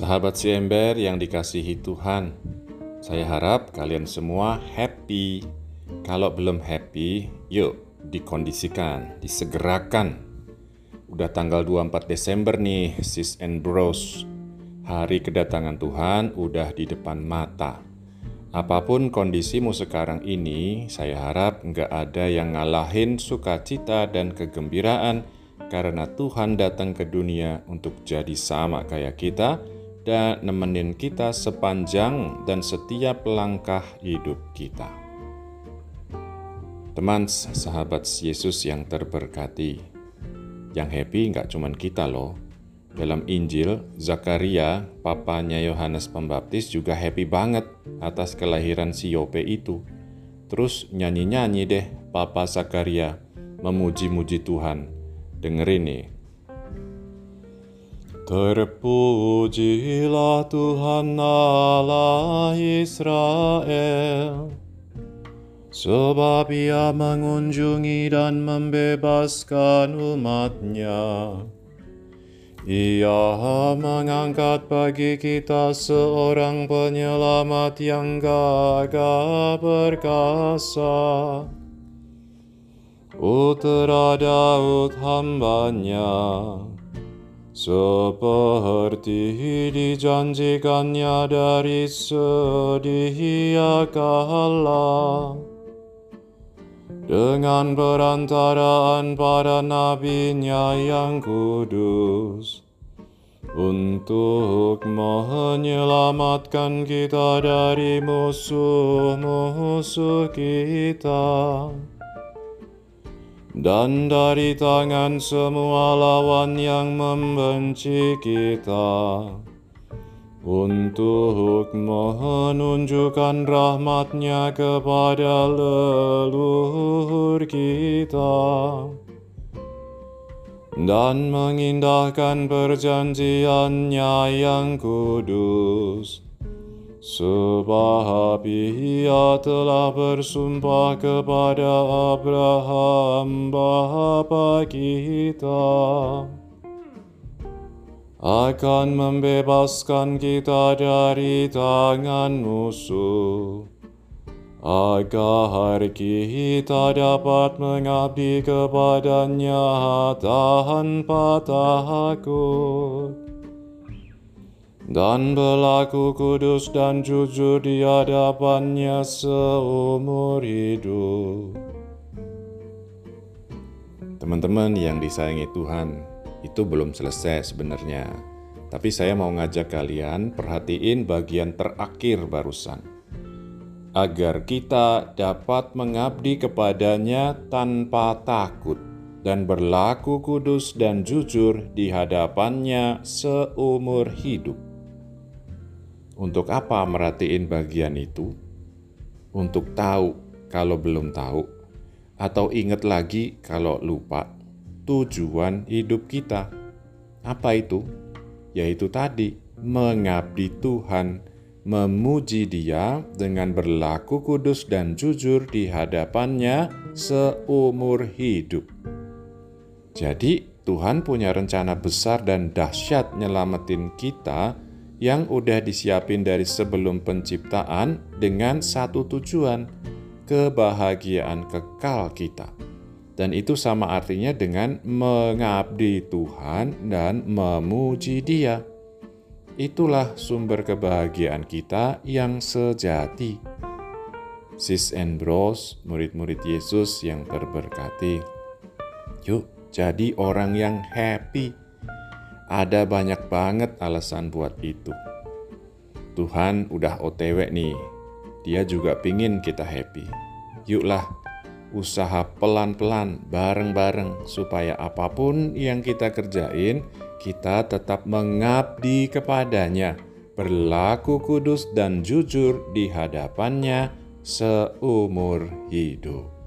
Sahabat si ember yang dikasihi Tuhan, saya harap kalian semua happy. Kalau belum happy, yuk dikondisikan, disegerakan. Udah tanggal 24 Desember nih, sis and bros. Hari kedatangan Tuhan udah di depan mata. Apa pun kondisimu sekarang ini, saya harap nggak ada yang ngalahin sukacita dan kegembiraan karena Tuhan datang ke dunia untuk jadi sama kayak kita, dan nemenin kita sepanjang dan setiap langkah hidup kita. Teman sahabat Yesus yang terberkati, yang happy nggak cuman kita loh. Dalam Injil, Zakaria, papanya Yohanes Pembaptis juga happy banget atas kelahiran si Yope itu. Terus nyanyi-nyanyi deh Papa Zakaria, memuji-muji Tuhan. Dengerin nih, Terpujilah Tuhan Allah Israel, sebab ia mengunjungi dan membebaskan umatnya. Ia mengangkat bagi kita seorang penyelamat yang gagah perkasa. Putra Daud hambanya, seperti dijanjikannya dari sedia kala. Dengan perantaraan para nabinya yang kudus untuk menyelamatkan kita dari musuh-musuh kita dan dari tangan semua lawan yang membenci kita, untuk menunjukkan rahmatnya kepada leluhur kita, dan mengindahkan perjanjiannya yang kudus Sebab ia telah bersumpah kepada Abraham bapa kita akan membebaskan kita dari tangan musuh. Agar kita dapat mengabdi kepadanya tanpa takut dan berlaku kudus dan jujur di hadapannya seumur hidup. Teman-teman yang disayangi Tuhan, itu belum selesai sebenarnya. Tapi saya mau ngajak kalian perhatiin bagian terakhir barusan. Agar kita dapat mengabdi kepadanya tanpa takut dan berlaku kudus dan jujur di hadapannya seumur hidup. Untuk apa merhatiin bagian itu? Untuk tahu kalau belum tahu, atau ingat lagi kalau lupa tujuan hidup kita. Apa itu? Yaitu tadi mengabdi Tuhan, memuji Dia dengan berlaku kudus dan jujur di hadapannya seumur hidup. Jadi, Tuhan punya rencana besar dan dahsyat nyelamatin kita yang udah disiapin dari sebelum penciptaan dengan satu tujuan, kebahagiaan kekal kita. Dan itu sama artinya dengan mengabdi Tuhan dan memuji Dia. Itulah sumber kebahagiaan kita yang sejati. Sis and bros, murid-murid Yesus yang terberkati. Yuk, jadi orang yang happy ada banyak banget alasan buat itu. Tuhan udah OTW nih, dia juga pingin kita happy. Yuklah, usaha pelan-pelan, bareng-bareng, supaya apa pun yang kita kerjain, kita tetap mengabdi kepadanya, berlaku kudus dan jujur di hadapannya seumur hidup.